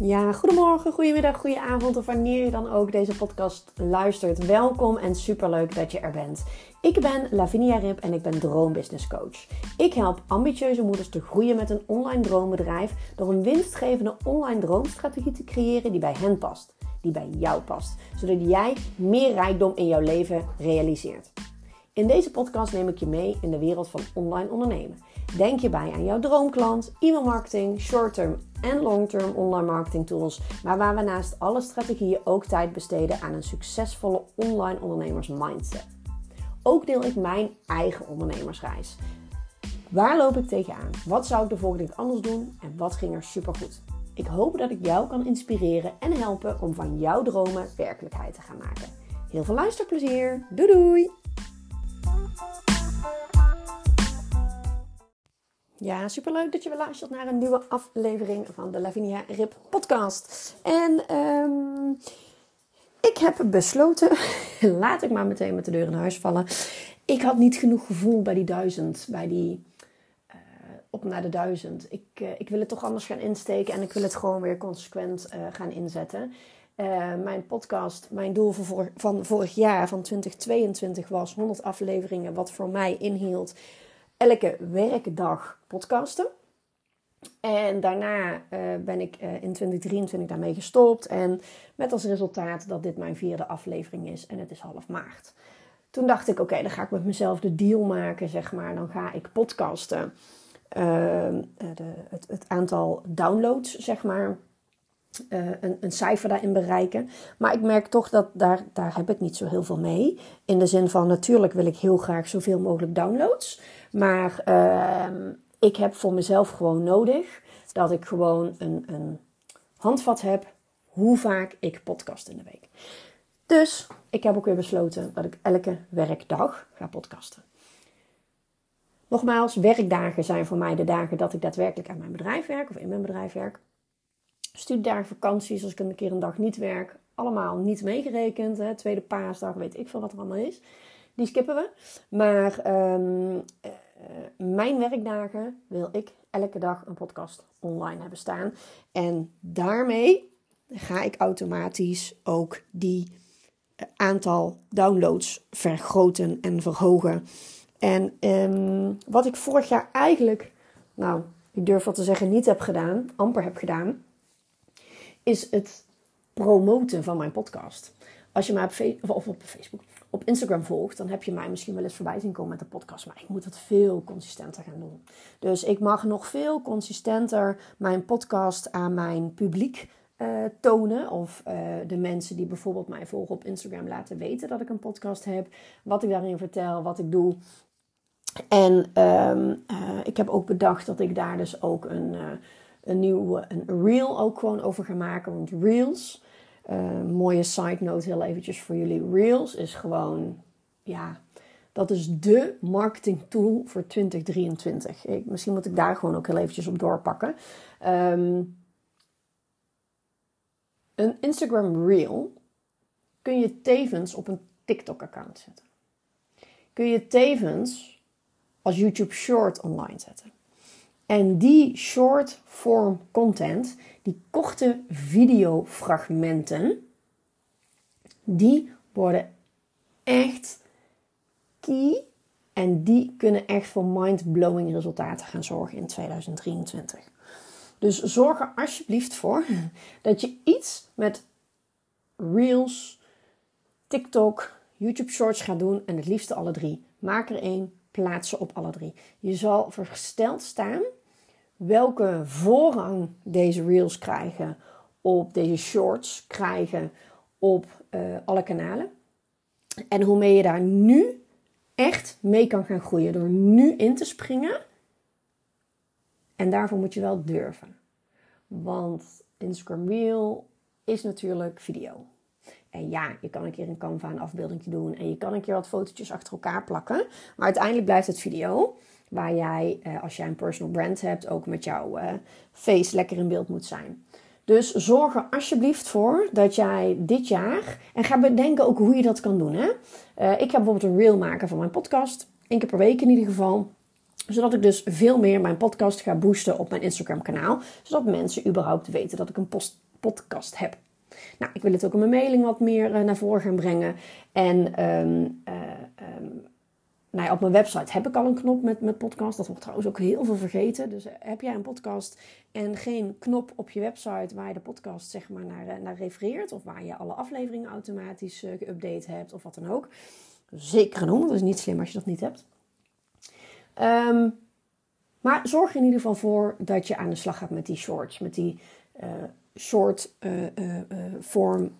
Ja, goedemorgen, goedemiddag, goedenavond of wanneer je dan ook deze podcast luistert. Welkom en superleuk dat je er bent. Ik ben Lavinia Rip en ik ben Droombusiness Coach. Ik help ambitieuze moeders te groeien met een online droombedrijf door een winstgevende online droomstrategie te creëren die bij hen past, die bij jou past, zodat jij meer rijkdom in jouw leven realiseert. In deze podcast neem ik je mee in de wereld van online ondernemen. Denk je bij aan jouw droomklant, e-mailmarketing, short-term en long-term online marketing tools, maar waar we naast alle strategieën ook tijd besteden aan een succesvolle online ondernemers mindset. Ook deel ik mijn eigen ondernemersreis. Waar loop ik tegenaan? Wat zou ik de volgende keer anders doen? En wat ging er supergoed? Ik hoop dat ik jou kan inspireren en helpen om van jouw dromen werkelijkheid te gaan maken. Heel veel luisterplezier. Doei doei! Ja, superleuk dat je weer luistert naar een nieuwe aflevering van de Lavinia Rip podcast. En um, ik heb besloten, laat ik maar meteen met de deur in huis vallen. Ik had niet genoeg gevoel bij die duizend, bij die uh, op naar de duizend. Ik, uh, ik wil het toch anders gaan insteken en ik wil het gewoon weer consequent uh, gaan inzetten. mijn podcast, mijn doel van vorig jaar, van 2022, was 100 afleveringen, wat voor mij inhield elke werkdag podcasten. En daarna uh, ben ik uh, in 2023 daarmee gestopt. En met als resultaat dat dit mijn vierde aflevering is en het is half maart. Toen dacht ik, oké, dan ga ik met mezelf de deal maken, zeg maar. Dan ga ik podcasten. Uh, de, het, het, aantal downloads, zeg maar. Een, een, cijfer daarin bereiken. Maar ik merk toch dat daar, daar heb ik niet zo heel veel mee. In de zin van, natuurlijk wil ik heel graag zoveel mogelijk downloads. Maar uh, ik heb voor mezelf gewoon nodig dat ik gewoon een, een handvat heb hoe vaak ik podcast in de week. Dus ik heb ook weer besloten dat ik elke werkdag ga podcasten. Nogmaals, werkdagen zijn voor mij de dagen dat ik daadwerkelijk aan mijn bedrijf werk of in mijn bedrijf werk. Studiedagen, vakanties, als ik een keer een dag niet werk, allemaal niet meegerekend. Hè. Tweede paasdag, weet ik veel wat er allemaal is die skippen we. Maar um, mijn werkdagen wil ik elke dag een podcast online hebben staan. En daarmee ga ik automatisch ook die eh, aantal downloads vergroten en verhogen. En um, wat ik vorig jaar eigenlijk, nou, ik durf wat te zeggen, niet heb gedaan, amper heb gedaan, is het promoten van mijn podcast. Als je mij op, of op Facebook, op Instagram volgt, dan heb je mij misschien wel eens voorbij zien komen met de podcast. Maar ik moet dat veel consistenter gaan doen. Dus ik mag nog veel consistenter mijn podcast aan mijn publiek uh, tonen. Of uh, de mensen die bijvoorbeeld mij volgen op Instagram laten weten dat ik een podcast heb. Wat ik daarin vertel, wat ik doe. En um, uh, ik heb ook bedacht dat ik daar dus ook een, een nieuwe een reel ook gewoon over ga maken. Want reels uh, mooie side note, heel eventjes voor jullie. Reels is gewoon, ja, dat is de marketing tool voor 2023. Ik, misschien moet ik daar gewoon ook heel eventjes op doorpakken. Um, een Instagram Reel kun je tevens op een TikTok-account zetten. Kun je tevens als YouTube Short online zetten. En die short form content, die korte videofragmenten, die worden echt key en die kunnen echt voor mind-blowing resultaten gaan zorgen in 2023. Dus zorg er alsjeblieft voor dat je iets met Reels, TikTok, YouTube Shorts gaat doen en het liefste alle drie. Maak er één, plaats ze op alle drie. Je zal versteld staan welke voorrang deze reels krijgen op deze shorts krijgen op uh, alle kanalen. En hoe mee je daar nu echt mee kan gaan groeien door nu in te springen. En daarvoor moet je wel durven. Want Instagram Reel is natuurlijk video. En ja, je kan een keer een Canva een afbeelding doen en je kan een keer wat fotootjes achter elkaar plakken. Maar uiteindelijk blijft het video. Waar jij, eh, als jij een personal brand hebt, ook met jouw eh, face lekker in beeld moet zijn. Dus zorg er alsjeblieft voor dat jij dit jaar. En ga bedenken ook hoe je dat kan doen. Hè? Uh, ik ga bijvoorbeeld een reel maken van mijn podcast. één keer per week in ieder geval zodat ik dus veel meer mijn podcast ga boosten op mijn Instagram kanaal. Zodat mensen überhaupt weten dat ik een podcast heb. Nou, ik wil het ook in mijn mailing wat meer naar voren gaan brengen. En ehm, nou op mijn website heb ik al een knop met, met podcast. Dat wordt trouwens ook heel veel vergeten. Dus heb jij een podcast en geen knop op je website waar je de podcast zeg maar naar, naar refereert. Of waar je alle afleveringen automatisch geüpdate hebt of wat dan ook. Zeker doen, dat is niet slim als je dat niet hebt. Um, maar zorg er in ieder geval voor dat je aan de slag gaat met die shorts. Met die uh, short uh, uh, vorm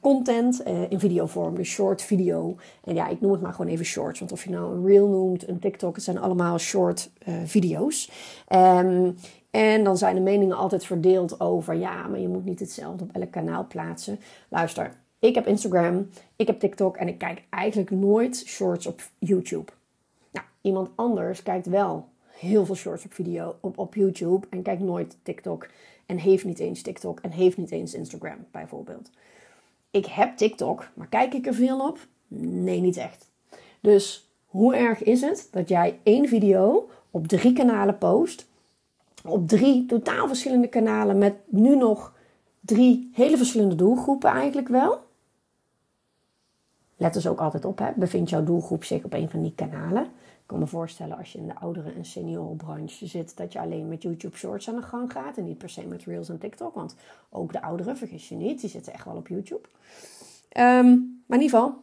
content in videovorm. Dus short video. En ja, ik noem het maar gewoon even shorts. Want of je nou een reel noemt, een TikTok, het zijn allemaal short video's. Um, en dan zijn de meningen altijd verdeeld over, ja, maar je moet niet hetzelfde op elk kanaal plaatsen. Luister, ik heb Instagram, ik heb TikTok en ik kijk eigenlijk nooit shorts op YouTube. Nou, iemand anders kijkt wel heel veel shorts op video op, op YouTube en kijkt nooit TikTok en heeft niet eens TikTok en heeft niet eens Instagram bijvoorbeeld. Ik heb TikTok, maar kijk ik er veel op? Nee, niet echt. Dus hoe erg is het dat jij één video op drie kanalen post? Op drie totaal verschillende kanalen met nu nog drie hele verschillende doelgroepen eigenlijk wel. Let dus ook altijd op, hè. bevindt jouw doelgroep zich op een van die kanalen? Ik kan me voorstellen als je in de oudere en seniorenbranche zit, dat je alleen met YouTube Shorts aan de gang gaat en niet per se met Reels en TikTok. Want ook de ouderen, vergis je niet, die zitten echt wel op YouTube. Um, maar in ieder geval,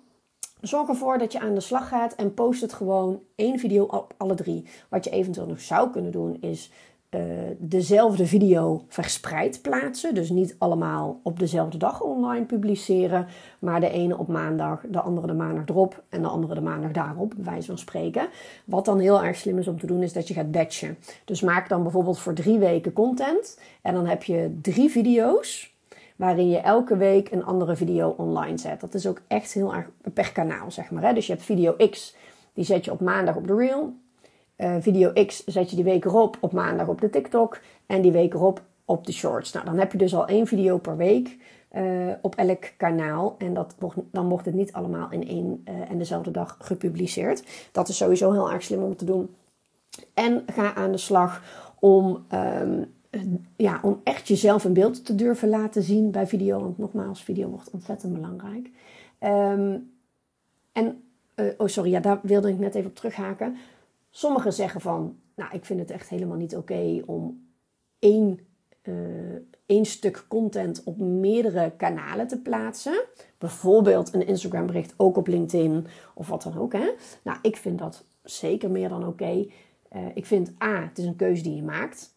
zorg ervoor dat je aan de slag gaat en post het gewoon één video op alle drie. Wat je eventueel nog zou kunnen doen is uh, dezelfde video verspreid plaatsen. Dus niet allemaal op dezelfde dag online publiceren. Maar de ene op maandag, de andere de maandag erop en de andere de maandag daarop, bij wijze van spreken. Wat dan heel erg slim is om te doen, is dat je gaat batchen. Dus maak dan bijvoorbeeld voor drie weken content. En dan heb je drie video's waarin je elke week een andere video online zet. Dat is ook echt heel erg per kanaal, zeg maar. Dus je hebt video X, die zet je op maandag op de reel. Uh, video X zet je die week erop op maandag op de TikTok. En die week erop op de shorts. Nou, dan heb je dus al één video per week uh, op elk kanaal. En dat wordt, dan wordt het niet allemaal in één uh, en dezelfde dag gepubliceerd. Dat is sowieso heel erg slim om te doen. En ga aan de slag om, um, ja, om echt jezelf in beeld te durven laten zien bij video. Want nogmaals, video wordt ontzettend belangrijk. Um, en, oh sorry, ja, daar wilde ik net even op terughaken. Sommigen zeggen van, nou, ik vind het echt helemaal niet oké om één, uh, één stuk content op meerdere kanalen te plaatsen. Bijvoorbeeld een Instagram bericht ook op LinkedIn of wat dan ook. Hè? Nou, ik vind dat zeker meer dan oké. Uh, ik vind A, het is een keuze die je maakt.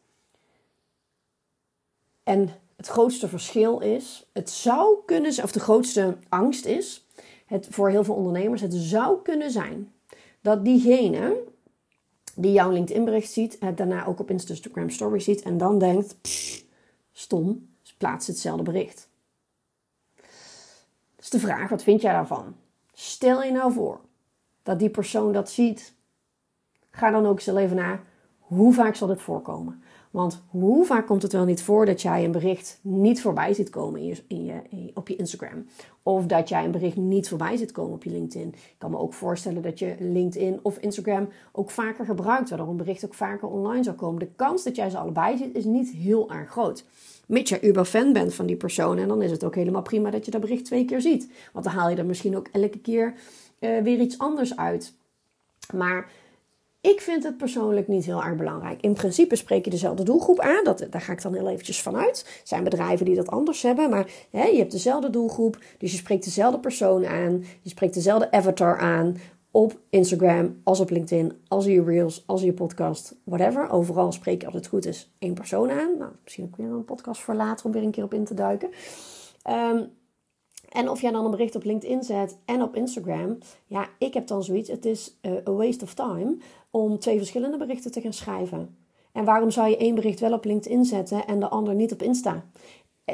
En het grootste verschil is, het zou kunnen zijn, of de grootste angst is, het, voor heel veel ondernemers, het zou kunnen zijn dat diegene die jouw LinkedIn bericht ziet, het daarna ook op Instagram story ziet en dan denkt, stom, plaats hetzelfde bericht. Dus de vraag, wat vind jij daarvan? Stel je nou voor dat die persoon dat ziet. Ga dan ook eens even naar, hoe vaak zal dit voorkomen? Want hoe vaak komt het wel niet voor dat jij een bericht niet voorbij ziet komen in je, in je, op je Instagram? Of dat jij een bericht niet voorbij ziet komen op je LinkedIn. Ik kan me ook voorstellen dat je LinkedIn of Instagram ook vaker gebruikt, waardoor een bericht ook vaker online zou komen. De kans dat jij ze allebei ziet is niet heel erg groot. Mits je uber fan bent van die persoon. En dan is het ook helemaal prima dat je dat bericht twee keer ziet. Want dan haal je er misschien ook elke keer uh, weer iets anders uit. Maar ik vind het persoonlijk niet heel erg belangrijk. In principe spreek je dezelfde doelgroep aan. Dat, daar ga ik dan heel eventjes van uit. Er zijn bedrijven die dat anders hebben. Maar hè, je hebt dezelfde doelgroep. Dus je spreekt dezelfde persoon aan. Je spreekt dezelfde avatar aan. Op Instagram, als op LinkedIn, als in je reels, als in je podcast, whatever. Overal spreek je als het goed is één persoon aan. Nou, misschien ook weer een podcast voor later om weer een keer op in te duiken. Um, en of jij dan een bericht op LinkedIn zet en op Instagram. Ja, ik heb dan zoiets. Het is uh, a waste of time om twee verschillende berichten te gaan schrijven. En waarom zou je één bericht wel op LinkedIn zetten en de ander niet op Insta?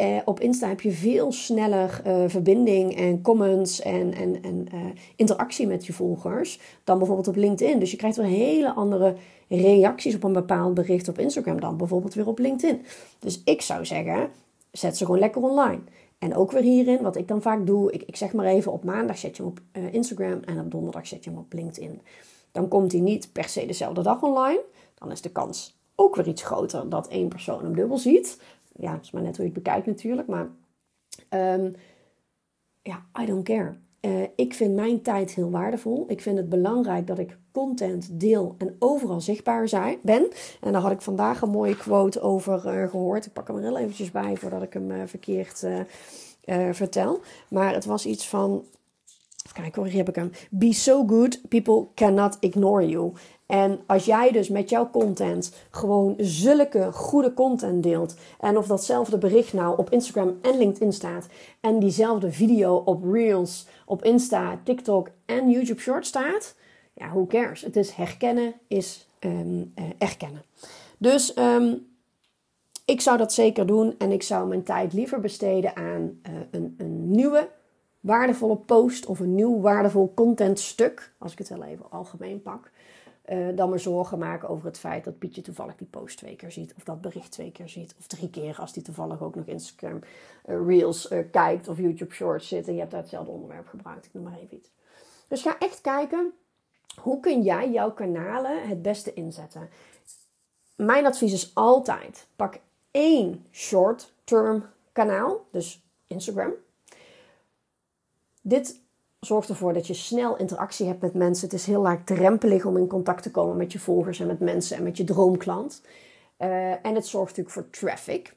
Uh, op Insta heb je veel sneller uh, verbinding en comments en, en, en interactie met je volgers dan bijvoorbeeld op LinkedIn. Dus je krijgt weer hele andere reacties op een bepaald bericht op Instagram dan bijvoorbeeld weer op LinkedIn. Dus ik zou zeggen, zet ze gewoon lekker online. En ook weer hierin, wat ik dan vaak doe, ik, ik zeg maar even op maandag zet je hem op uh, Instagram en op donderdag zet je hem op LinkedIn. Dan komt hij niet per se dezelfde dag online. Dan is de kans ook weer iets groter dat één persoon hem dubbel ziet. Ja, dat is maar net hoe je het bekijkt natuurlijk. Maar um, ja, I don't care. Uh, ik vind mijn tijd heel waardevol. Ik vind het belangrijk dat ik content deel en overal zichtbaar ben. En daar had ik vandaag een mooie quote over uh, gehoord. Ik pak hem er heel eventjes bij voordat ik hem uh, verkeerd vertel. Maar het was iets van... Kijk hoor, hier heb ik hem. Be so good, people cannot ignore you. En als jij dus met jouw content gewoon zulke goede content deelt. En of datzelfde bericht nou op Instagram en LinkedIn staat. En diezelfde video op Reels, op Insta, TikTok en YouTube Short staat. Ja, who cares? Het is herkennen, is um, uh, erkennen. Dus um, ik zou dat zeker doen. En ik zou mijn tijd liever besteden aan uh, een, een nieuwe waardevolle post of een nieuw waardevol contentstuk. Als ik het wel even algemeen pak. Uh, dan maar zorgen maken over het feit dat Pietje toevallig die post twee keer ziet. Of dat bericht twee keer ziet. Of drie keer als die toevallig ook nog Instagram uh, Reels uh, kijkt. Of YouTube Shorts zit. En je hebt daar hetzelfde onderwerp gebruikt. Ik noem maar even iets. Dus ga echt kijken. Hoe kun jij jouw kanalen het beste inzetten? Mijn advies is altijd. Pak één short-term kanaal. Dus Instagram. Dit zorgt ervoor dat je snel interactie hebt met mensen. Het is heel laagdrempelig om in contact te komen met je volgers en met mensen en met je droomklant. Uh, en het zorgt natuurlijk voor traffic.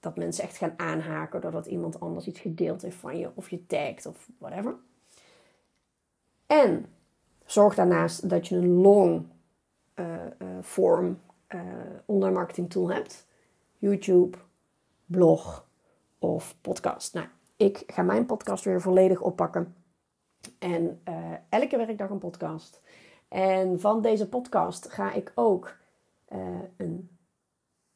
Dat mensen echt gaan aanhaken doordat iemand anders iets gedeeld heeft van je of je tagt of whatever. En zorg daarnaast dat je een long uh, form online marketing tool hebt. YouTube, blog of podcast. Nou, ik ga mijn podcast weer volledig oppakken. En uh, elke werkdag een podcast. En van deze podcast ga ik ook uh, een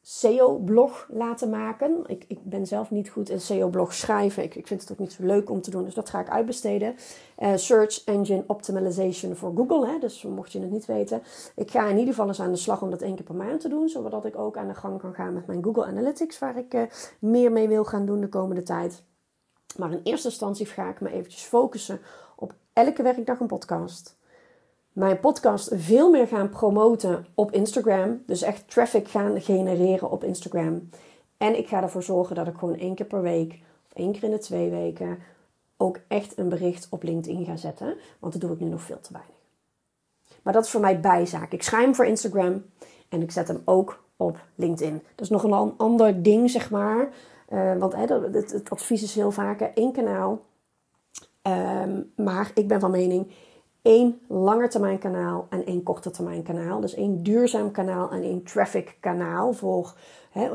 SEO-blog laten maken. Ik, ik, ben zelf niet goed in SEO-blog schrijven. Ik, ik, vind het ook niet zo leuk om te doen, dus dat ga ik uitbesteden. Uh, Search Engine Optimization voor Google, dus mocht je het niet weten. Ik ga in ieder geval eens aan de slag om dat één keer per maand te doen, zodat ik ook aan de gang kan gaan met mijn Google Analytics, waar ik meer mee wil gaan doen de komende tijd. Maar in eerste instantie ga ik me eventjes focussen elke werkdag een podcast. Mijn podcast veel meer gaan promoten op Instagram. Dus echt traffic gaan genereren op Instagram. En ik ga ervoor zorgen dat ik gewoon één keer per week of één keer in de twee weken ook echt een bericht op LinkedIn ga zetten. Want dat doe ik nu nog veel te weinig. Maar dat is voor mij bijzaak. Ik schrijf hem voor Instagram en ik zet hem ook op LinkedIn. Dat is nog een ander ding, zeg maar. Uh, want hè, het, het, advies is heel vaak één kanaal. Um, maar ik ben van mening één langetermijn kanaal en één korte termijn kanaal. Dus één duurzaam kanaal en één traffic kanaal voor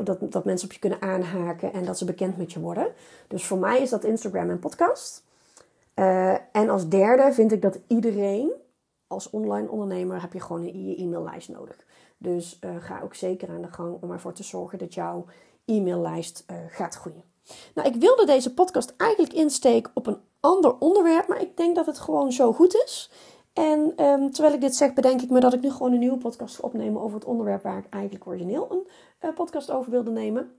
dat, dat mensen op je kunnen aanhaken en dat ze bekend met je worden. Dus voor mij is dat Instagram en podcast. Uh, en als derde vind ik dat iedereen als online ondernemer heb je gewoon een, je e-maillijst nodig. Dus uh, ga ook zeker aan de gang om ervoor te zorgen dat jouw e-maillijst uh, gaat groeien. Nou, ik wilde deze podcast eigenlijk insteken op een ander onderwerp, maar ik denk dat het gewoon zo goed is. En um, terwijl ik dit zeg, bedenk ik me dat ik nu gewoon een nieuwe podcast ga opnemen over het onderwerp waar ik eigenlijk origineel een uh, podcast over wilde nemen.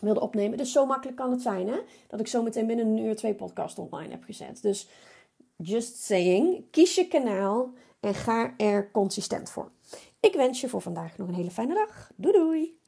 Wilde opnemen. Dus zo makkelijk kan het zijn, hè? Dat ik zo meteen binnen een uur twee podcasts online heb gezet. Dus just saying, kies je kanaal en ga er consistent voor. Ik wens je voor vandaag nog een hele fijne dag. Doei doei!